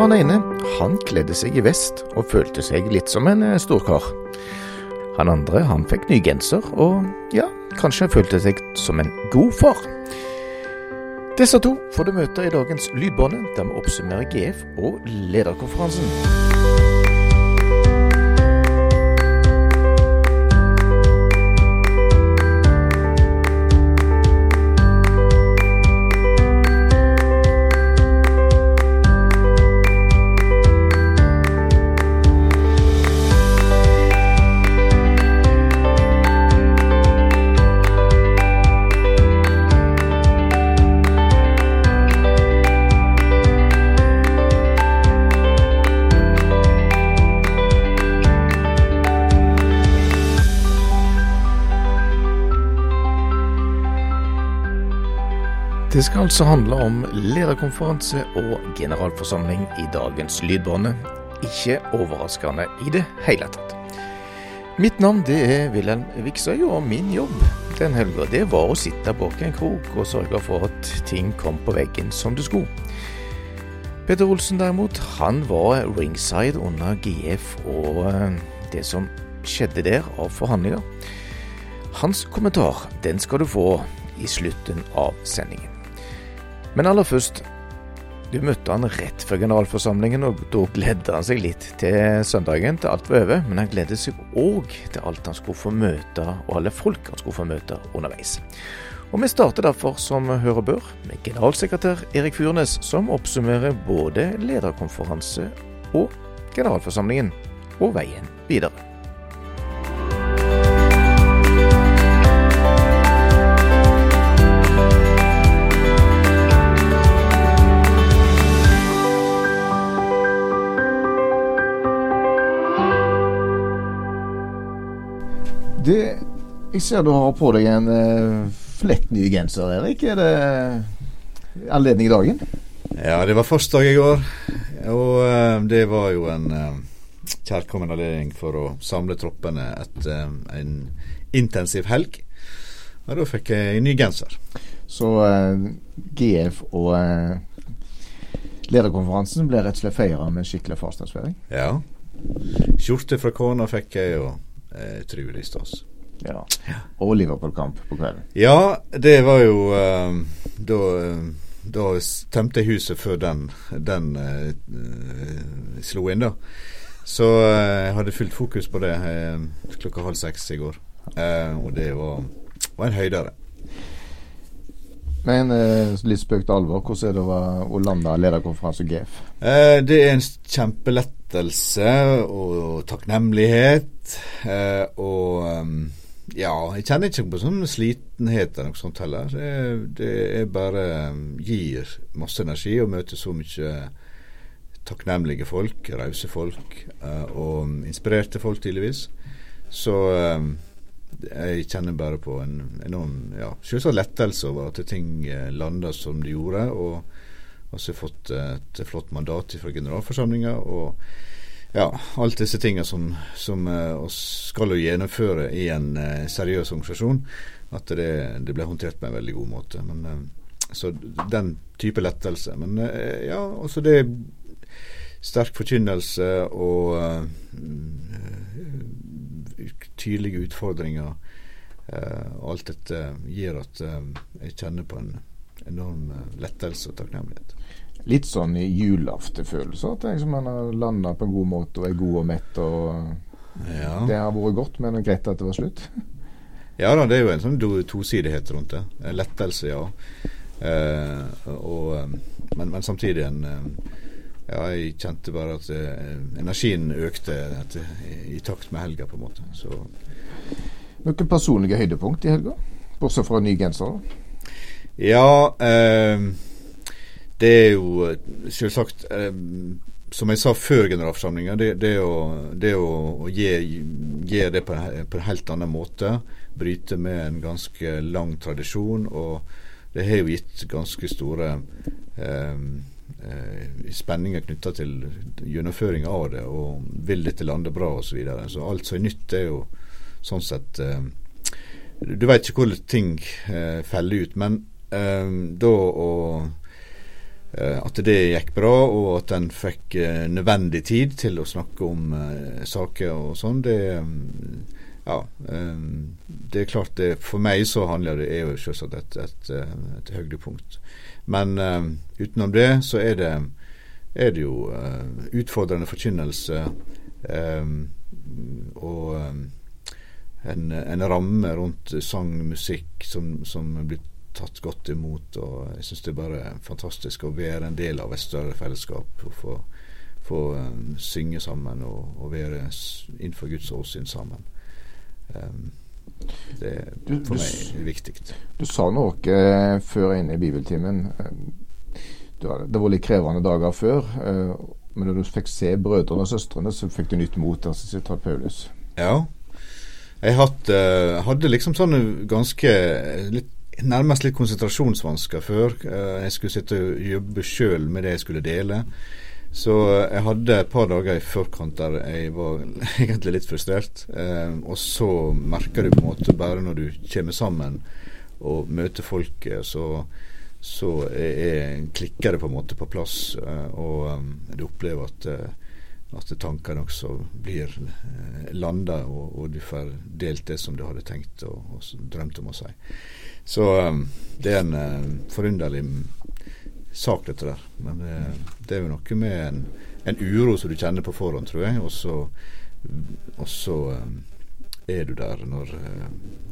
Han ene han kledde seg i vest og følte seg litt som en eh, storkar. Han andre han fikk ny genser og ja, kanskje følte seg som en god far. Disse to får du møte i dagens Lydbåndet, der vi oppsummerer GF og lederkonferansen. Det skal altså handle om lederkonferanse og generalforsamling i dagens Lydbåndet. Ikke overraskende i det hele tatt. Mitt navn det er Wilhelm Viksøy, og min jobb den helga det var å sitte bak en krok og sørge for at ting kom på veggen som det skulle. Peter Olsen derimot, han var ringside under GF og eh, det som skjedde der av forhandlinger. Hans kommentar den skal du få i slutten av sendingen. Men aller først, du møtte han rett før generalforsamlingen, og da gledde han seg litt til søndagen, til alt var over. Men han gledet seg òg til alt han skulle få møte, og alle folk han skulle få møte underveis. Og vi starter derfor, som hører bør, med generalsekretær Erik Furnes, som oppsummerer både lederkonferanse og generalforsamlingen, og veien videre. Du, jeg ser du har på deg en uh, flett ny genser, Erik. Er det anledning i dagen? Ja, det var farsdag i går. Og uh, det var jo en uh, kjærkommen anledning for å samle troppene etter uh, en intensiv helg. Og da fikk jeg en ny genser. Så GF og lederkonferansen ble rett og slett feira med skikkelig farsdagsfeiring? Ja. Skjorte fra kona fikk jeg, og eh, trivelig stas. Ja. Og Liverpool-kamp på kvelden. Ja, det var jo uh, da, da tømte jeg huset før den, den uh, slo inn, da. Så uh, jeg hadde fullt fokus på det klokka halv seks i går. og det var, var en høydere. Men litt spøk til alvor, hvordan er det å lande lederkonferanse GF? det er en kjempelettelse og takknemlighet. og um, ja, jeg kjenner ikke på sånn slitenhet eller noe sånt heller. Det, er bare gir masse energi å møte så mye takknemlige folk, rause folk og inspirerte folk, tydeligvis. Så jeg kjenner bare på en enorm ja, selvsagt lettelse over at ting landa som de gjorde. Og også fått et flott mandat fra generalforsamlinga. og ja, alt disse tingene som, som uh, skal gjennomføre i en uh, seriøs organisasjon, at det, det, ble håndtert på en veldig god måte. Men, så den type lettelse. Men ja, også det sterk forkynnelse og tydelige utfordringer. alt dette gir at jeg kjenner på en enorm lettelse og takknemlighet litt sånn julaftenfølelse. At jeg, man har landa på en god måte og er god og mett. og ja. Det har vært godt, men greit at det var slutt. Ja da, det er jo en sånn tosidighet rundt det. Lettelse, ja. Eh, og, eh, men, men, samtidig en eh, Ja, jeg kjente bare at eh, energien økte etter, i, i, takt med helga, på en måte. Så Noen personlige høydepunkt i helga? Bortsett fra ny genser? Ja eh, det er jo eh, selvsagt eh, Som jeg sa før generalforsamlinga, det, det, å, det å, å gi, gi, det på en, på en, helt annen måte. Bryte med en ganske lang tradisjon. Og det har jo gitt ganske store eh, eh, spenninger knytta til gjennomføring av det. Og vil dette lande bra, osv. Så, videre. så alt som er nytt, er jo sånn sett eh, Du veit ikke hvordan ting eh, feller ut. Men da å at det gikk bra, og at en fikk nødvendig tid til å snakke om saker og sånn, det ja, det er klart det For meg så handler det er jo selvsagt et, et, et høydepunkt. Men utenom det så er det, er det jo utfordrende forkynnelse og en, en, ramme rundt sang, musikk som, som blir tatt godt imot. og Jeg syns det er bare fantastisk å være en del av et større fellesskap. og få, få um, synge sammen og, og, være innenfor Guds åsyn sammen. Um, det er for du, meg viktig. Du sa noe uh, før inne i bibeltimen. det var litt krevende dager før. Uh, men når du fikk se brødrene og søstrene, så fikk du nytt mot. altså sitat Paulus. Ja, jeg uh, hadde liksom sånne ganske litt, Nærmest litt konsentrasjonsvansker før. Jeg skulle sitte og jobbe sjøl med det jeg skulle dele. Så jeg hadde et par dager i forkant der jeg var egentlig litt frustrert. og så merker du på en måte bare når du kommer sammen og møter folket, så, så er, klikker det på en måte på plass. og um, du opplever at at tankene også blir eh, landa, og, og, du får delt det som du hadde tenkt og, og drømt om å si. Så um, det er en uh, forunderlig sak, dette der. Men det, det er jo noe med en, en, uro som du kjenner på forhånd, tror jeg. Og så, og så um, er du der når uh,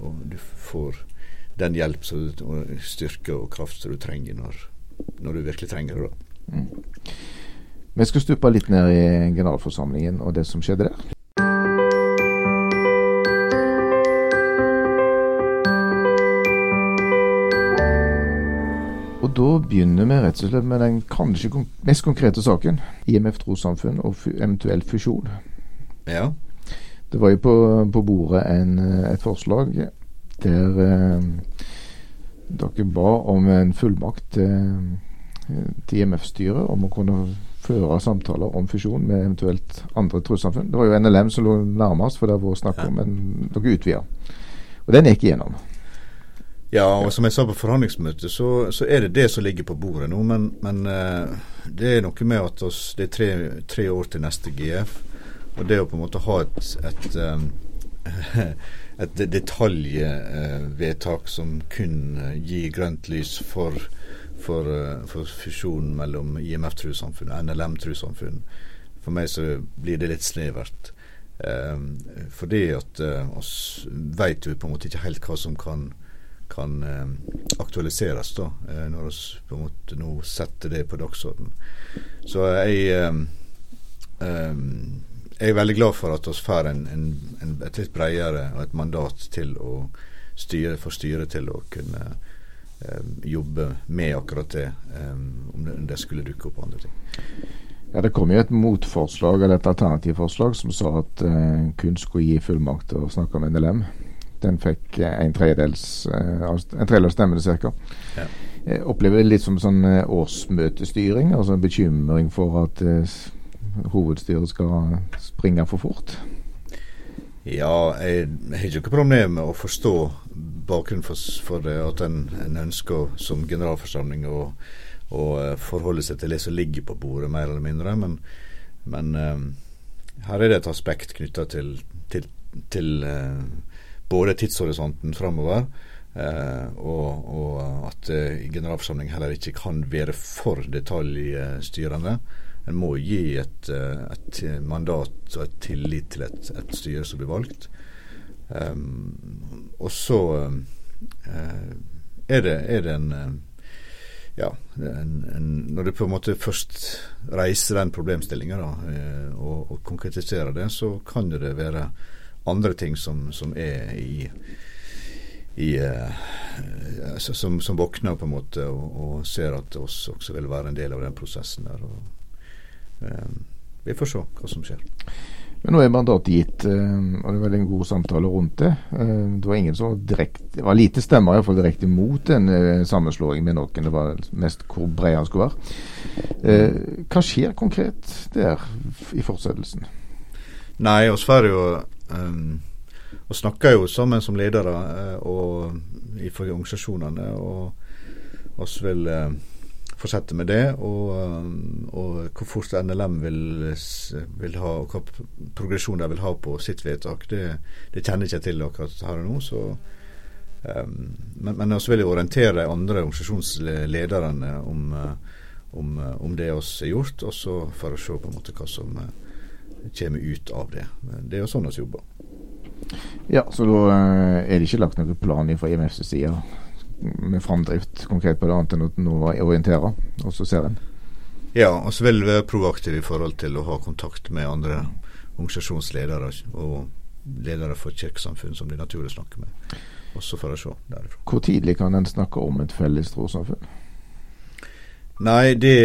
og du får den hjelp og styrke og kraft som du trenger når, når du virkelig trenger det. da. Mm. Vi skal stupe litt ned i generalforsamlingen og det som skjedde der. Da begynner vi rett og slett med den kanskje mest konkrete saken. IMF trossamfunn og eventuell fusjon. Ja. Det var jo på, på bordet en, et forslag der eh, dere ba om en fullmakt eh, til IMF-styret om å kunne føre samtaler om fusjon med eventuelt andre trossamfunn. Det var jo NLM som lå nærmest, for det var snakk om, men dere utvida. Og den gikk igjennom. Ja, og som jeg sa på forhandlingsmøtet, så, så er det det som ligger på bordet nå. Men, men uh, det er noe med at oss, det er tre, tre, år til neste GF. Og det å på en måte ha et, et, um, et detaljvedtak uh, som kun gir grønt lys for for, eh, for fusjonen mellom IMF-trossamfunn og NLM-trossamfunn. For meg så blir det litt snevert. Fordi at oss veit jo på en måte ikke helt hva som kan, kan um, aktualiseres da, uh, når vi på en måte nå setter det på dagsorden. Så jeg um, jeg er veldig glad for at vi får en, en, en, et litt bredere og et mandat til å styre, for styret til å kunne Eh, jobbe med akkurat det, eh, om det skulle dukke opp andre ting. Ja, Det kom jo et motforslag, eller et alternativt forslag som sa at eh, kun skulle gi fullmakt til å snakke med NLM. Den fikk en tredjedels en tredjedels stemme ca. Ja. Jeg opplever det litt som sånn årsmøtestyring, altså en bekymring for at hovedstyret skal springe for fort. Ja, jeg har ikke noe problem med å forstå bakgrunnen for, for det, at en, en, ønsker som generalforsamling å, å, eh, forholde seg til det som ligger på bordet, mer eller mindre. Men, men her er det et aspekt knytta til, til, til uh, både tidshorisonten framover, eh, og, og, at uh, generalforsamlingen heller ikke kan være for detaljstyrende. En må gi et, et mandat og et tillit til et, et styre som blir valgt. Um, og så uh, er, det, er, det, en ja, en, en, når du på en måte først reiser den problemstillinga og, og, konkretiserer det, så kan det være andre ting som, som er i, i som, som, våkner på en måte og, og, ser at oss også vil være en del av den prosessen der. Og, vi får se hva som skjer. Men nå er mandatet gitt, eh, og det er veldig en god samtale rundt det. Det var ingen som direkte, det var lite stemmer i hvert fall direkte mot en sammenslåing med noen. Det var mest hvor bred han skulle være. Hva skjer konkret der i fortsettelsen? Nei, oss får jo um, og snakker jo sammen som ledere og i organisasjonene. Og oss vil uh, fortsette med det, og, og hvor fort NLM vil, vil ha, og hva progresjon de vil ha på sitt vedtak, det, det kjenner jeg ikke til akkurat her og nå. så um, men, men også vil jeg orientere de andre organisasjonslederne om, om, om det vi har gjort, også for å se på en måte hva som kommer ut av det. Det er jo sånn vi jobber. Ja, så da eh, er det ikke lagt noen plan fra IMFs side med framdrift konkret på det, annet enn å nå orientere, og så ser en? Ja, og så vil vi være proaktive i forhold til å ha kontakt med andre organisasjonsledere og ledere for kirkesamfunn som det er naturlig å snakke med. Også for å se derifra. Hvor tidlig kan en snakke om et felles trossamfunn? Nei, det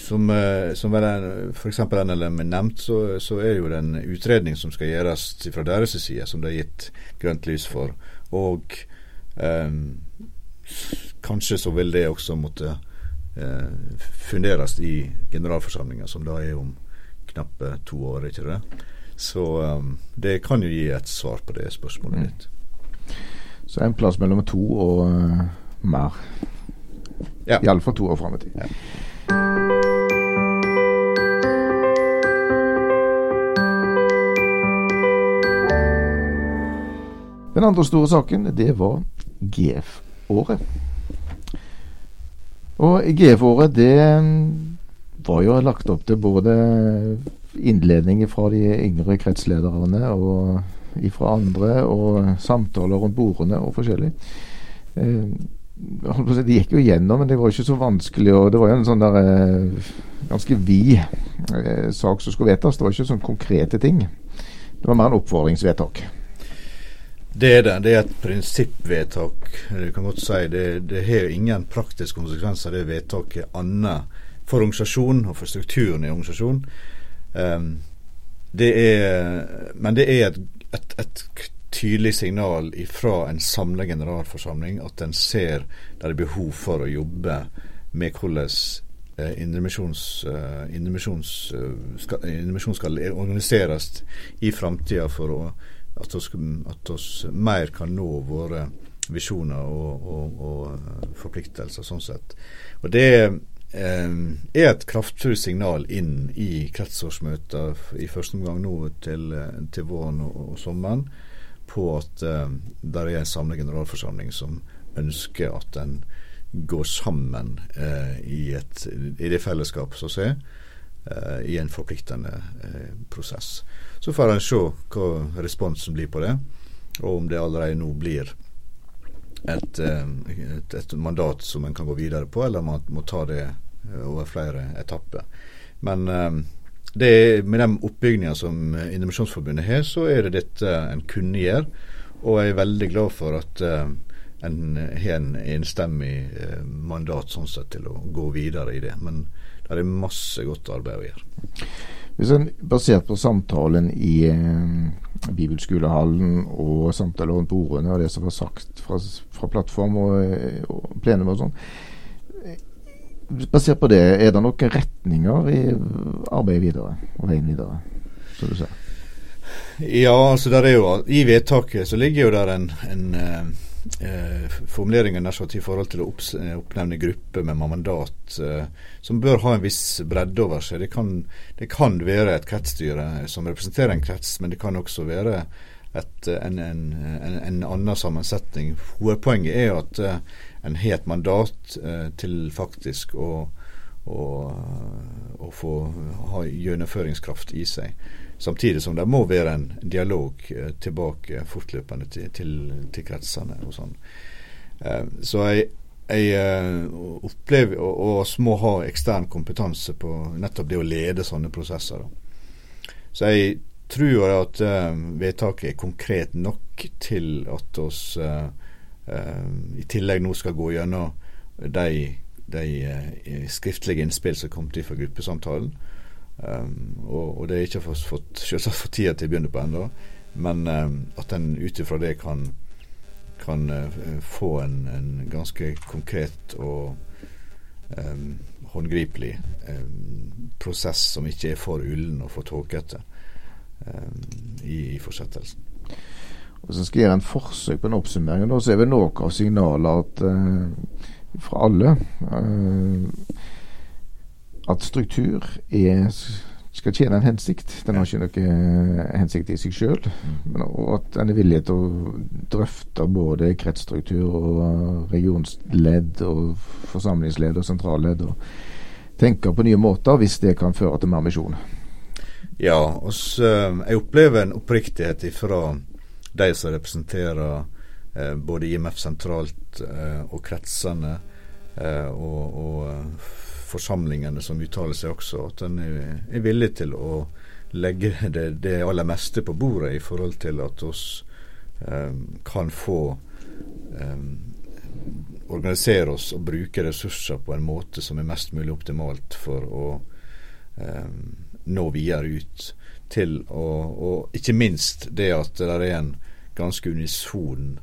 som, eh, som f.eks. NLM er nevnt, så, så, er det jo den utredning som skal gjøres fra deres side, som det er gitt grønt lys for. Og eh, kanskje så vil det også måtte eh, funderes i generalforsamlinga, som da er om knappe to år, ikke det? Så eh, det kan jo gi et svar på det spørsmålet mm. ditt. Så en plass mellom to og uh, mer? Ja. Iallfall to år fram i tid. Ja. Den andre store saken, det var GF-året. Og GF-året, det var jo lagt opp til både innledninger fra de yngre kretslederne og fra andre, og samtaler rundt bordene og forskjellig. Det gikk jo gjennom, men det var ikke så vanskelig. og Det var jo en sånn der eh, ganske vid eh, sak som skulle vedtas. Det var ikke sånn konkrete ting. Det var mer en oppfordringsvedtak. Det er det. Det er et prinsippvedtak. Du kan godt si det, det har ingen praktiske konsekvenser, det vedtaket, annet for organisasjonen og for strukturen i organisasjonen. Um, det er, men det er et, et, et tydelig signal fra en samla generalforsamling at en ser det er behov for å jobbe med hvordan eh, indremisjon eh, eh, skal organiseres i framtida for å, at vi mer kan nå våre visjoner og, og, og forpliktelser, sånn sett. Og Det eh, er et kraftfullt signal inn i kretsårsmøter i første omgang nå til, til våren og, og sommeren på at uh, det er en samlet generalforsamling som ønsker at en går sammen uh, i, et, i, det fellesskapet som er, uh, i en forpliktende prosess. Så får en se hva responsen blir på det, og om det allerede nå blir et, et, et mandat som en kan gå videre på, eller man må ta det over flere etapper. Men det, med den oppbygninga som Indremisjonsforbundet har, så er det dette en kunne gjøre. Og jeg er veldig glad for at uh, en har en enstemmig uh, mandat sånn sett til å gå videre i det. Men det er masse godt arbeid å gjøre. Hvis en Basert på samtalen i uh, Bibelskolehallen og samtalen rundt bordene og det som var sagt fra, fra plattform og, og plenum og sånn, Basert på det, er det noen retninger i arbeidet videre og veien videre, som du ser? Ja, altså der er jo I vedtaket så ligger jo der en, en eh, eh formulering i forhold til å oppnevne grupper med mandat eh, som bør ha en viss bredde over seg. Det kan, det kan være et kretsstyre som representerer en krets, men det kan også være et, en, en, en, en, annen sammensetning. Hovedpoenget er at eh, en har et mandat eh, til faktisk å, å, å, få ha gjennomføringskraft i seg. Samtidig som det må være en dialog eh, tilbake fortløpende til, til, til kretsene. og sånn. Eh, så jeg, jeg eh, opplever og vi må ha ekstern kompetanse på nettopp det å lede sånne prosesser. Da. Så jeg tror at uh, vedtaket er konkret nok til at oss uh, i tillegg nå skal gå gjennom de, de skriftlige innspill som kom til fra gruppesamtalen. Um, og, og, det er ikke fått, selvsagt fått tida til å begynne på ennå, men um, at en ut ifra det kan, kan få en, en, ganske konkret og um, håndgripelig prosess som ikke er for ullen og for tåkete i, i fortsettelsen. Og så skal gjøre en forsøk på en oppsummering. Da, så er vel noe av signalet at uh, fra alle at struktur er skal tjene en hensikt. Den har ikke noen hensikt i seg sjøl. Mm. Og at en er villig til å drøfte både kretsstruktur og regionsledd og forsamlingsledd og sentralledd. Og tenke på nye måter hvis det kan føre til mer misjon. Ja, og jeg opplever en oppriktighet fra de som representerer eh, både IMF sentralt eh, og kretsene eh, og, og forsamlingene som uttaler seg også, at en er, villig til å legge det, det, aller meste på bordet i forhold til at oss kan få organisere oss og bruke ressurser på en måte som er mest mulig optimalt for å um, nå videre ut til å Og ikke minst det at det er en ganske unison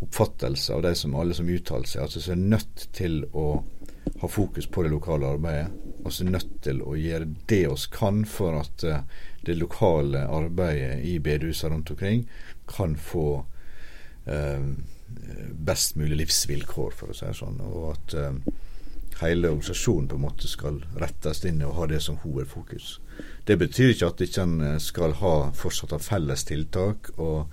oppfattelse av de som alle som uttaler seg, altså som er nødt til å ha fokus på det lokale arbeidet. Og så er nødt til å gjøre det oss kan for at uh, det lokale arbeidet i bedehusene rundt omkring kan få eh, best mulig livsvilkår, for å si det sånn. Og at uh, hele organisasjonen på en måte skal rettes inn og ha det som hovedfokus. Det betyr ikke at ikke en skal ha fortsatt ha felles tiltak og,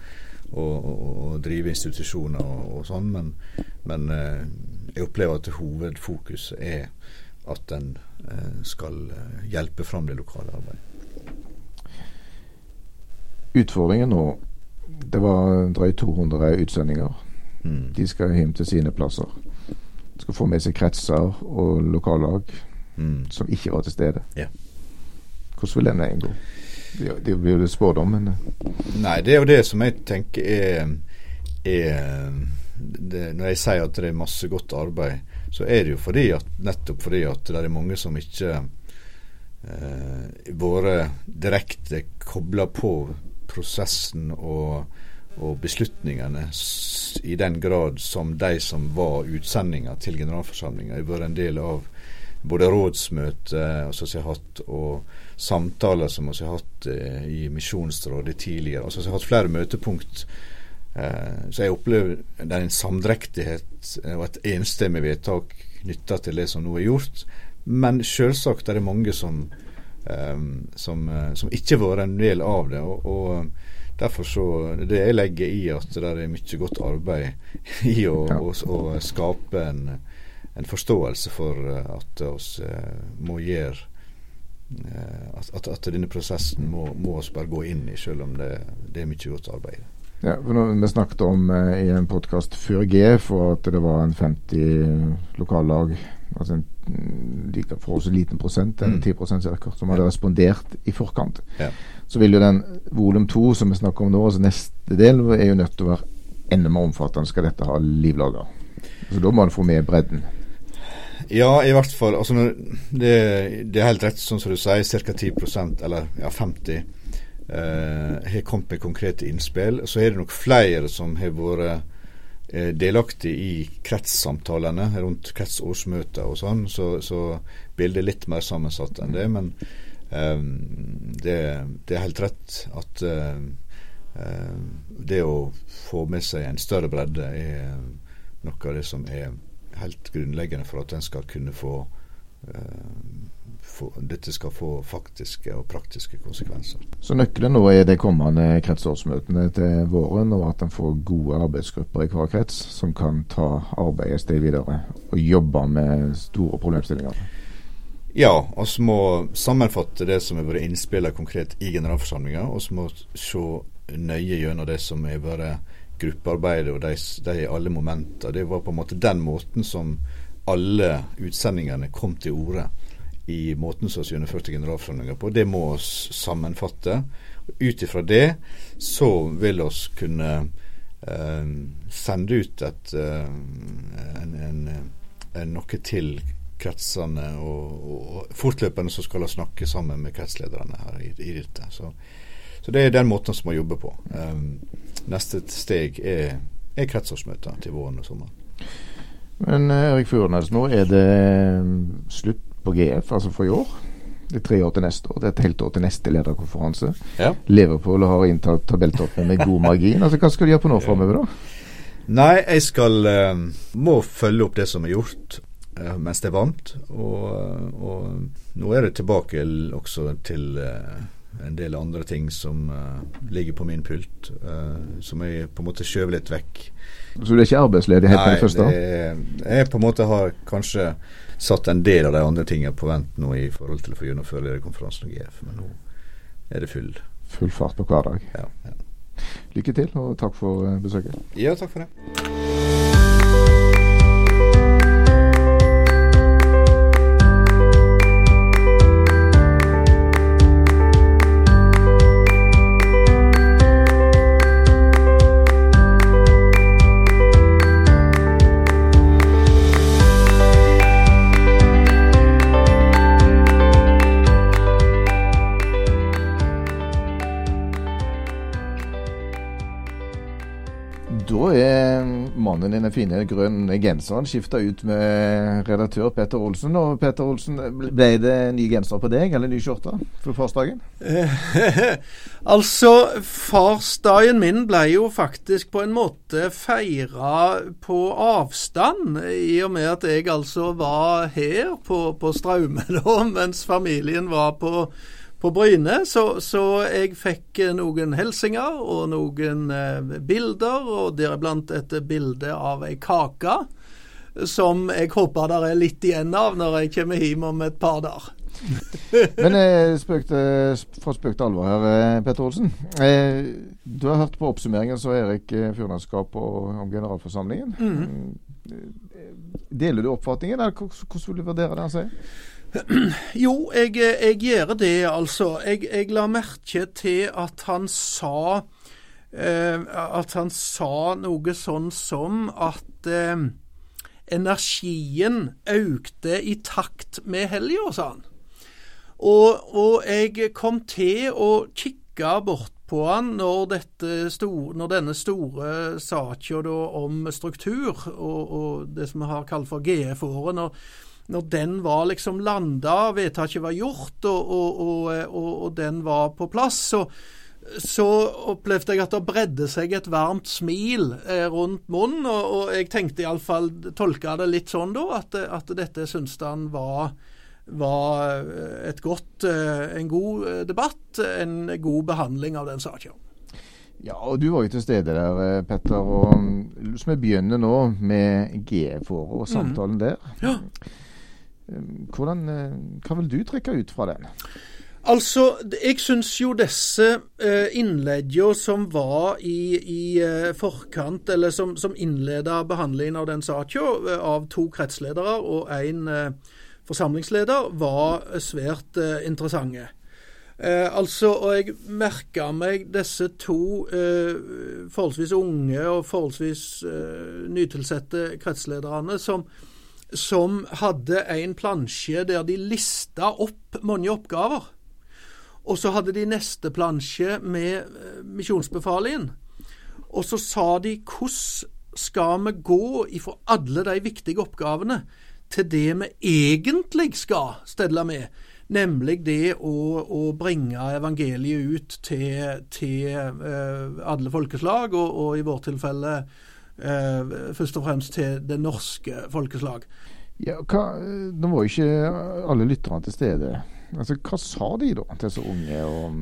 og, og, drive institusjoner og, og sånn, men, men jeg opplever at hovedfokuset er at en eh, skal eh, hjelpe fram det lokale arbeidet. Utfordringen nå Det var drøyt 200 utsendinger. Mm. De skal hjem til sine plasser. Skal få med seg kretser og lokallag mm. som ikke var til stede. Ja. Hvordan vil den veien gå? Det blir jo spådom, men eh. Nei, det er jo det som jeg tenker er, er det, når jeg sier at det er masse godt arbeid, så er det jo fordi at, nettopp fordi at det er mange som ikke eh, vært direkte kobla på prosessen og, og, beslutningene i den grad som de som var utsendinger til generalforsamlinga, har vært en del av både rådsmøter som vi har hatt, og samtaler som vi har hatt eh, i Misjonsrådet tidligere. Altså vi har hatt flere møtepunkt Eh, så jeg opplever det er en samdrektighet eh, og et enstemmig vedtak knytta til det som nå er gjort. Men selvsagt er det mange som, som, som ikke har vært en del av det. og, og Derfor så Det jeg legger i at det er mye godt arbeid i å, ja. å, å skape en, en, forståelse for at vi må gjøre at, at, at, denne prosessen må, må oss bare gå inn i, selv om det, det er mye godt arbeid. Ja, for nå, Vi snakket om eh, i en podkast før G for at det var en 50 lokallag, altså en mm, like forholdsvis liten prosent, eller 10 mm. cirka, som hadde respondert i forkant. Ja. Så vil jo den volum to som vi snakker om nå, altså neste del, er jo nødt til å være enda mer omfattende skal dette ha livlager. Så da må en få med bredden. Ja, i hvert fall. Altså, det, det, er helt rett sånn som du sier, ca. 10% eller ja, 50 Eh, har kommet med konkrete innspill. Så er det nok flere som har vært eh, delaktig i kretssamtalene rundt kretsårsmøter og sånn, så, så bildet er litt mer sammensatt enn det. Men det, det, er helt rett at uh, uh, det å få med seg en større bredde er noe av det som er helt grunnleggende for at en skal kunne få uh, for, dette skal få faktiske og praktiske konsekvenser. Så nøkkelen nå er de kommende kretsårsmøtene til våren, og at en får gode arbeidsgrupper i hver krets som kan ta arbeidet et sted videre og jobbe med store problemstillinger? Ja, vi må sammenfatte det som har vært innspillet konkret i generalforsamlinga. og Vi må se nøye gjennom det som har vært gruppearbeidet og de, de alle momenter. Det var på en måte den måten som alle utsendingene kom til orde i måten som vi gjennomførte generalforsamlinga på. Det må vi sammenfatte. Ut ifra det så vil vi kunne eh, sende ut et, eh, en, en, en, noe til kretsene, og, og, fortløpende så skal jeg snakke sammen med kretslederne her i, i dette. Så, så, det er den måten som må jobbe på. Um, neste steg er, er kretsårsmøter til våren og sommeren. Men Erik Furnes, nå er det slutt på GF, altså for i år. Det er tre år til neste år. Det er et helt år til neste lederkonferanse. Ja. Liverpool har inntatt tabelltoppen med god margin. altså Hva skal de gjøre på nå framover, da? Nei, jeg skal uh, må følge opp det som er gjort mens det er varmt. Og, og, nå er det tilbake også til uh, en del andre ting som ligger på min pult, som jeg på en måte skjøver litt vekk. Så du er ikke arbeidsledig helt Nei, med det første? Nei, jeg på en måte har kanskje satt en del av de andre tingene på vent nå i forhold til å få gjennomføre lederkonferansen og GF, men nå er det full Full fart på hver dag. Ja, ja. Lykke til, og takk for eh, besøket. Ja, takk for det. Fine grønne genseren skifta ut med redaktør Petter Olsen. Og Petter Olsen, ble det ny genser på deg, eller ny skjorte for farsdagen? altså, farsdagen min ble jo faktisk på en måte feira på avstand, i og med at jeg altså var her på, på Straume da, mens familien var på på Bryne. Så, så, jeg fikk eh, noen hilsener og noen eh, bilder, og deriblant et bilde av ei kake. Som jeg håper det er litt igjen av når jeg kommer hjem om et par dager. Men eh, spøk for spøk til alvor her, eh, Petter Olsen. Eh, du har hørt på oppsummeringen som Erik Fjørnes ga om generalforsamlingen. Mm. Deler du oppfatningen, eller hvordan vil du vurdere det han sier? Jo, jeg, jeg, gjør det, altså. Jeg, jeg la merke til at han sa eh, At han sa noe sånn som at eh, energien økte i takt med helga, sa han. Og, og, jeg kom til å kikke bort på han når, store, når denne store saka om struktur, og, og, det som vi har kalt for GF-året, når, når den var liksom landa, vedtaket var gjort, og, og, og, og, den var på plass, så, så opplevde jeg at det bredde seg et varmt smil eh, rundt munnen. Og, jeg tenkte iallfall, tolka det litt sånn da, at, at dette syntes han var, var et godt, eh, en god eh, debatt, en god behandling av den saken. Ja, og du var jo til stede der, Petter. og vi begynner nå med GF-året og samtalen mm. der. Ja. Ehm, hvordan, eh, hva vil du trekke ut fra den? Altså, jeg syns jo disse eh, innleggene som var i, i eh, forkant, eller som, som innleda behandlingen av den saken, av to kretsledere og én forsamlingsleder, var svært interessante. Eh, altså, og jeg merka meg disse to eh, forholdsvis unge og forholdsvis eh, nytilsatte kretslederne som, som hadde en plansje der de lista opp mange oppgaver. Og så hadde de neste plansje med eh, misjonsbefalingen. Og så sa de hvordan skal vi gå ifra alle de viktige oppgavene til det vi egentlig skal stelle med, nemlig det å, å bringe evangeliet ut til, til uh, alle folkeslag, og, og, i vårt tilfelle eh, først og fremst til det norske folkeslag. Ja, hva, Nå var jo ikke alle lytterne til stede. Altså, Hva sa de da til så unge og,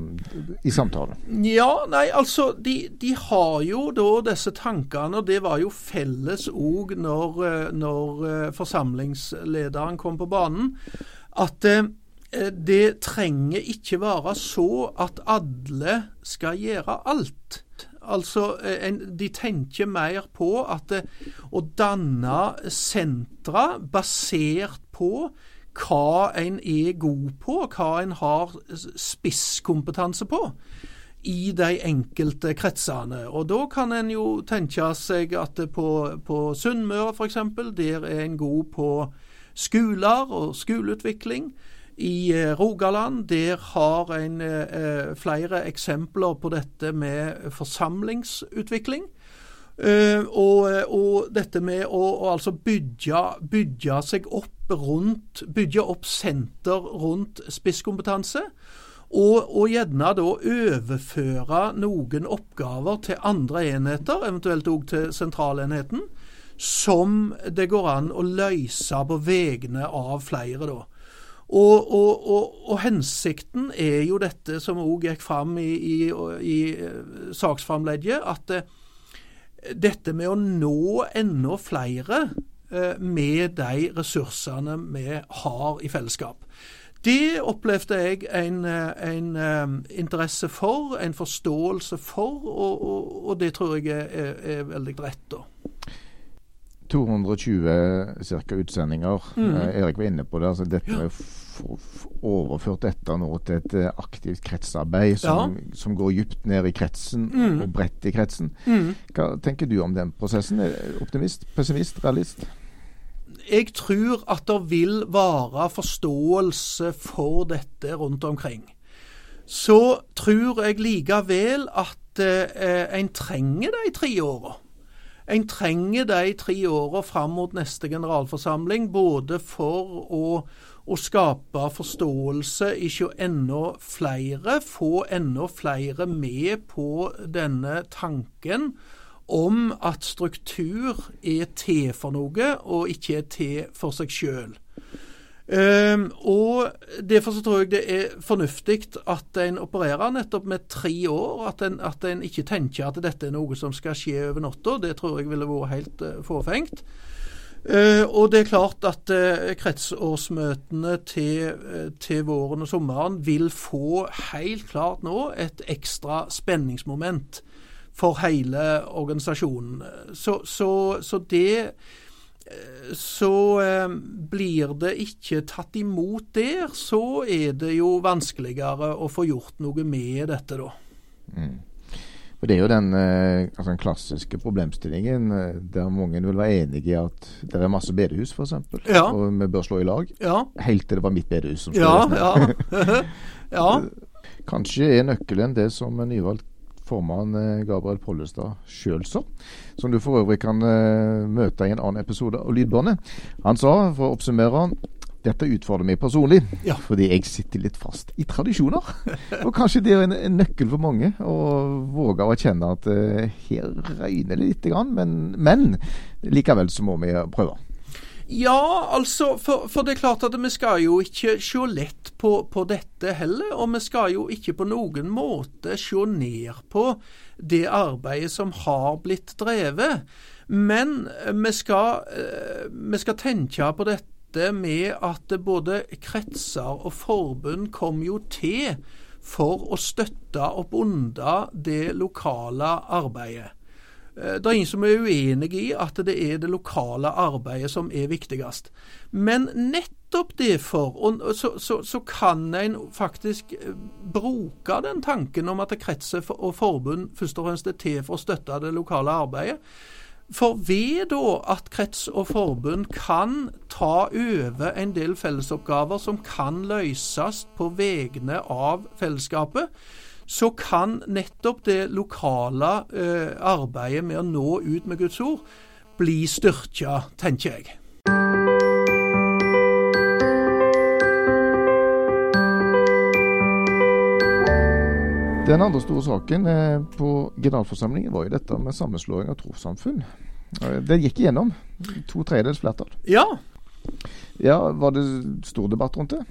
i samtalen? Ja, nei, altså, de, de, har jo da disse tankene, og det var jo felles òg når, når, eh, forsamlingslederen kom på banen, at eh, det trenger ikke være så at alle skal gjøre alt. Altså, eh, en, De tenker mer på at eh, å danne sentra basert på hva en er god på, hva en har spisskompetanse på i de enkelte kretsene. Og Da kan en jo tenke seg at på, på Sunnmøre f.eks., der er en god på skoler og skoleutvikling. I eh, Rogaland der har en eh, flere eksempler på dette med forsamlingsutvikling. Og, og, dette med å, å altså bygge, bygge, seg opp rundt Bygge opp senter rundt spisskompetanse. Og, og gjerne da overføre noen oppgaver til andre enheter, eventuelt òg til sentralenheten, som det går an å løse på vegne av flere. da. Og, og, og, og, hensikten er jo dette som òg gikk fram i, i, i eh, saksframlegget, at eh, dette med å nå enda flere eh, med de ressursene vi har i fellesskap. Det opplevde jeg en, en interesse for, en forståelse for, og, og det tror jeg er, er veldig rett. da. 220 cirka, utsendinger. Mm. Eh, Erik var inne på det. altså Dette ja. overført dette nå til et eh, aktivt kretsarbeid som, ja. som går dypt ned i kretsen mm. og bredt i kretsen. Mm. Hva tenker du om den prosessen? Optimist, pessimist, realist? Jeg tror at det vil være forståelse for dette rundt omkring. Så tror jeg likevel at eh, en trenger de tre åra. En trenger de tre åra fram mot neste generalforsamling, både for å, å skape forståelse hos enda flere, få enda flere med på denne tanken om at struktur er til for noe, og ikke er til for seg sjøl. Um, og Derfor så tror jeg det er fornuftig at en opererer nettopp med tre år. At en, at en, ikke tenker at dette er noe som skal skje over natta. Det tror jeg ville vært helt uh, forfengt. Uh, og det er klart at uh, kretsårsmøtene til, uh, til, våren og sommeren vil få helt klart nå et ekstra spenningsmoment for hele organisasjonen. Så, så, så det så eh, blir det ikke tatt imot der, så er det jo vanskeligere å få gjort noe med dette, da. Mm. For Det er jo den, eh, altså den, klassiske problemstillingen eh, der mange vil være enig i at det er masse bedehus, f.eks. Ja. Og vi bør slå i lag. Ja. Helt til det var mitt bedehus som slo ja, ja. ja. Kanskje er nøkkelen det som nyvalgt formann Gabriel Pollestad sjøl sa som du for øvrig kan uh, møte i en annen episode av Lydbåndet. Han sa, for å oppsummere dette utfordrer meg personlig, ja. fordi jeg sitter litt fast i tradisjoner. Og kanskje det er en, en nøkkel for mange å våge å kjenne at uh, her røyner det lite grann, men, men likevel så må vi prøve. Ja, altså, for, for, det er klart at vi skal jo ikke se lett på, på, dette heller. Og vi skal jo ikke på noen måte se ned på det arbeidet som har blitt drevet. Men vi skal, eh, vi skal tenke på dette med at både kretser og forbund kom jo til for å støtte opp under det lokale arbeidet. Eh, det er ingen som er uenig i at det er det lokale arbeidet som er viktigst. Men nettopp derfor så, så, så kan en faktisk eh, bruke den tanken om at kretser og forbund først og fremst er til for å støtte det lokale arbeidet. For ved da at krets og forbund kan ta over en del fellesoppgaver som kan løses på vegne av fellesskapet, så kan nettopp det lokale eh, arbeidet med å nå ut med Guds ord bli styrka, tenker jeg. Den andre store saken eh, på generalforsamlingen var jo dette med sammenslåing av trossamfunn. Eh, det gikk igjennom. To tredjedels flertall. Ja. ja. Var det stor debatt rundt det?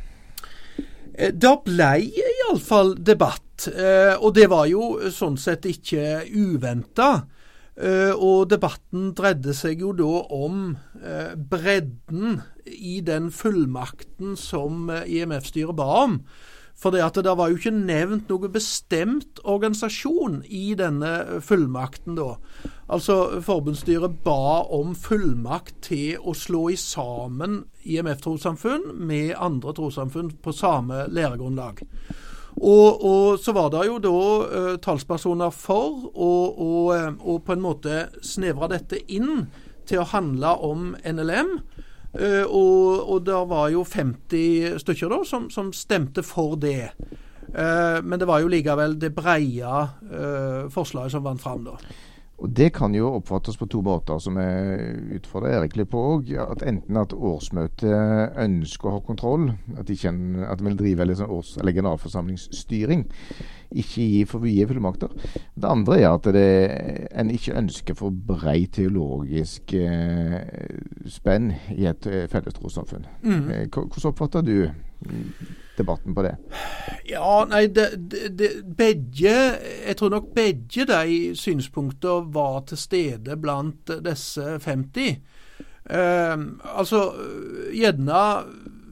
Eh, det ble iallfall debatt, eh, og det var jo sånn sett ikke uventa. Eh, og debatten dreide seg jo da om bredden i den fullmakten som IMF-styret ba om. For det, det var jo ikke nevnt noe bestemt organisasjon i denne fullmakten, da. Altså, Forbundsstyret ba om fullmakt til å slå i sammen IMF-trossamfunn med andre trossamfunn på samme læregrunnlag. Og, og, så var det jo da uh, talspersoner for å på en måte snevre dette inn til å handle om NLM. Uh, og, og det var jo 50 stykker da som, som stemte for det. Uh, men det var jo likevel det breie forslaget som vant fram da. Og Det kan jo oppfattes på to måter, som jeg utfordrer Erik litt på òg. Enten at årsmøtet ønsker å ha kontroll, at de, kjenner, at de vil drive liksom års- eller generalforsamlingsstyring. Ikke gi for mye fullmakter. Det andre er at det, en ikke ønsker for brei teologisk eh, spenn i et eh, felles trossamfunn. Mm. Eh, Hvordan oppfatter du debatten på det? Ja, nei, det, det, det, begge Jeg tror nok begge de synspunkter var til stede blant disse 50. Eh, altså, gjerne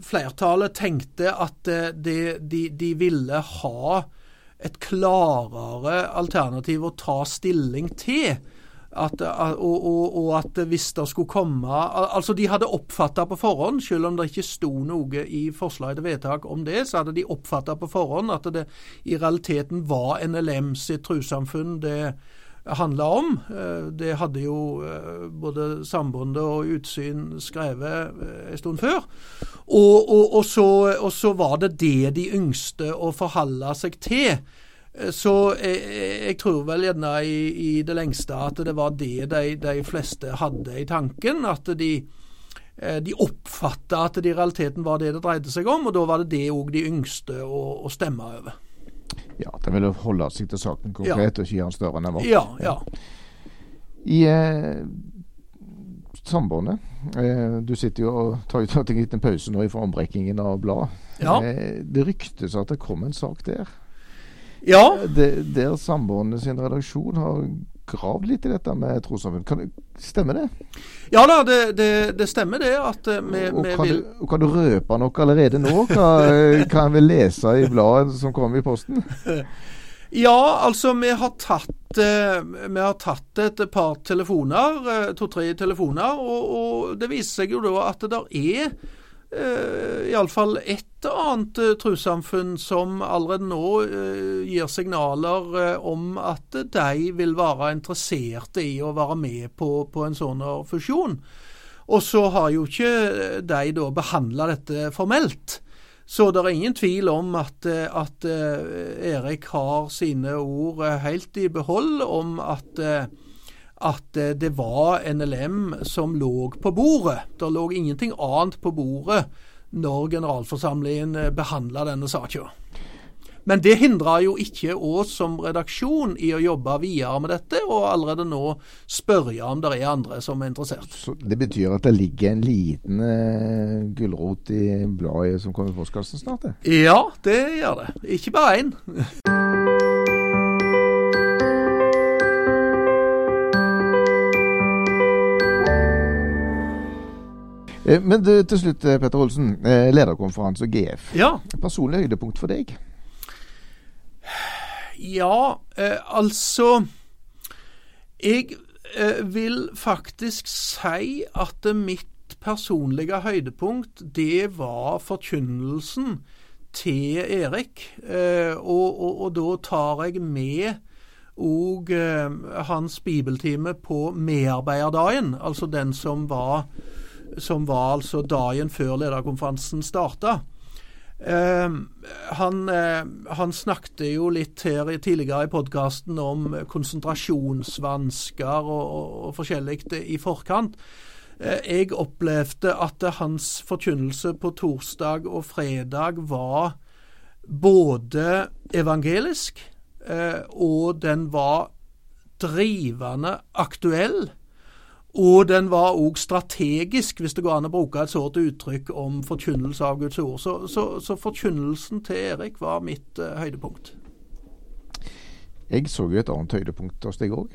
flertallet tenkte at de, de, de ville ha et klarere alternativ å ta stilling til. At, og, og, og, at hvis det skulle komme Altså, de hadde oppfatta på forhånd, selv om det ikke sto noe i forslaget til vedtak om det, så hadde de oppfatta på forhånd at det i realiteten var NLM sitt trossamfunn det handla om. Det hadde jo både Sambandet og Utsyn skrevet en stund før. Og, og, så, og så var det det de yngste å forholde seg til. Så jeg, jeg, tror vel gjerne i, i, det lengste at det var det de, de fleste hadde i tanken. At de, de oppfatta at det i realiteten var det det dreide seg om, og da var det det òg de yngste å, å, stemme over. Ja, de ville holde seg til saken konkret ja. og ikke gjøre den større enn den var. Ja, ja. I eh, Sambandet, eh, du sitter jo og tar ut en liten pause nå fra ombrekkingen av bladet. Ja. Eh, det ryktes at det kom en sak der. Ja. Det, der Sambandet sin redaksjon har gravd litt i dette med trossamfunn. Stemmer det? Ja da, det, det, det stemmer det. at vi, og, vi kan vil... du, kan du røpe noe allerede nå? Hva kan vi lese i bladet som kommer i posten? Ja, altså vi har tatt, vi har tatt et par telefoner, to-tre telefoner, og, og, det viser seg jo da at det der er uh, iallfall et annet uh, trossamfunn som allerede nå uh, gir signaler om at de vil være interesserte i å være med på, på en sånn fusjon. Og så har jo ikke de da behandla dette formelt. Så det er ingen tvil om at, at Erik har sine ord helt i behold om at at det var NLM som lå på bordet. Det lå ingenting annet på bordet når generalforsamlingen behandla denne saken. Men det hindrer jo ikke oss som redaksjon i å jobbe videre med dette, og allerede nå spørre om det er andre som er interessert. Så Det betyr at det ligger en liten uh, gulrot i bladet som kommer i postkassen snart? det? Ja, det gjør det. Ikke bare én. Men du, til slutt, Petter Olsen. Lederkonferanse og GF. Ja. Personlig høydepunkt for deg? Ja, eh, altså Jeg eh, vil faktisk si at mitt personlige høydepunkt, det var forkynnelsen til Erik. Eh, og, og, og, da tar jeg med og hans bibeltime på medarbeiderdagen, altså den som var som var altså dagen før lederkonferansen starta. Uh, han, uh, han, snakket jo litt her tidligere i podkasten om konsentrasjonsvansker og, og, og forskjellig i forkant. Uh, jeg opplevde at hans forkynnelse på torsdag og fredag var både evangelisk, og den var drivende aktuell. Og den var òg strategisk, hvis det går an å bruke et sånt uttrykk om forkynnelse av Guds ord. Så, så, så forkynnelsen til Erik var mitt uh, høydepunkt. Jeg så jo et annet høydepunkt hos deg òg.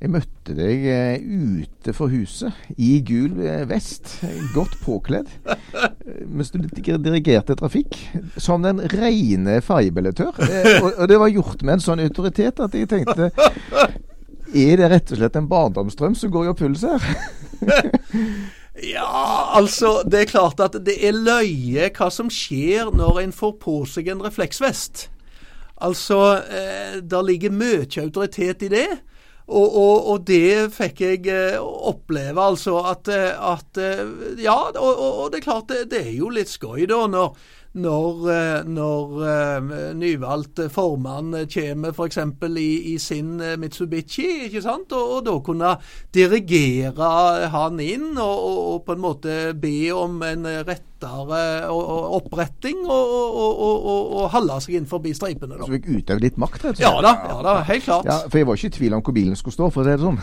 Jeg møtte deg uh, ute for huset i gul uh, vest, godt påkledd, mens du dirigerte trafikk som den rene ferjebillettør. og det var gjort med en sånn autoritet at jeg tenkte er det rett og slett en barndomsdrøm som går i oppfyllelse her? ja, altså Det er klart at det er løye hva som skjer når en får på seg en refleksvest. Altså, eh, der ligger mye autoritet i det. Og, og, og, det fikk jeg eh, oppleve, altså at, at Ja, og, og, det er klart det, det, er jo litt skøy da når, når, eh, når uh, nyvalgt formann kommer f.eks. I, i sin Mitsubishi, ikke sant? Og, og da kunne dirigere han inn og, og, og, på en måte be om en rettere oppretting og, og, holde seg innenfor streipene. Da. Så fikk utøve litt makt, rett og slett? Ja da, ja da, helt klart. Ja, for jeg var ikke i tvil om hvor bilen skulle stå, for å si det sånn.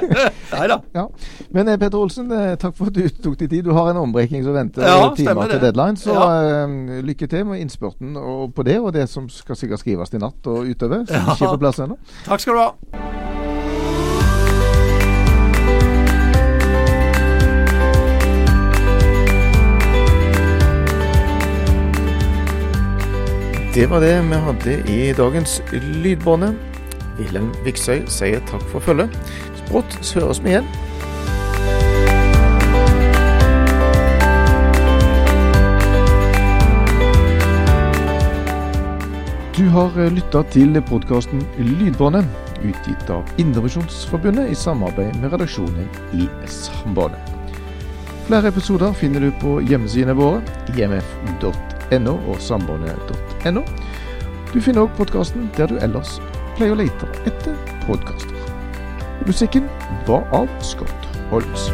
Nei da. Ja. Men Petter Olsen, takk for at du tok deg tid. Du har en ombreking som venter ja, timer til deadline. Så ja. lykke til med innspurten på det, og det som skal sikkert skrives i natt og utover. Som ikke er på plass ennå. Takk skal du ha. Det var det vi hadde i dagens Lydbåne. Wilhelm Viksøy sier takk for følget. Brått høres vi igjen. Du har eh, lytta til podkasten Lydbåndet, utgitt av Indremisjonsforbundet i samarbeid med redaksjonen i Sambandet. Flere episoder finner du på hjemmesidene våre, imf.no og sambandet.no. Du finner òg podkasten der du ellers pleier å lete etter podkaster. Musikken var av Scott Holmes.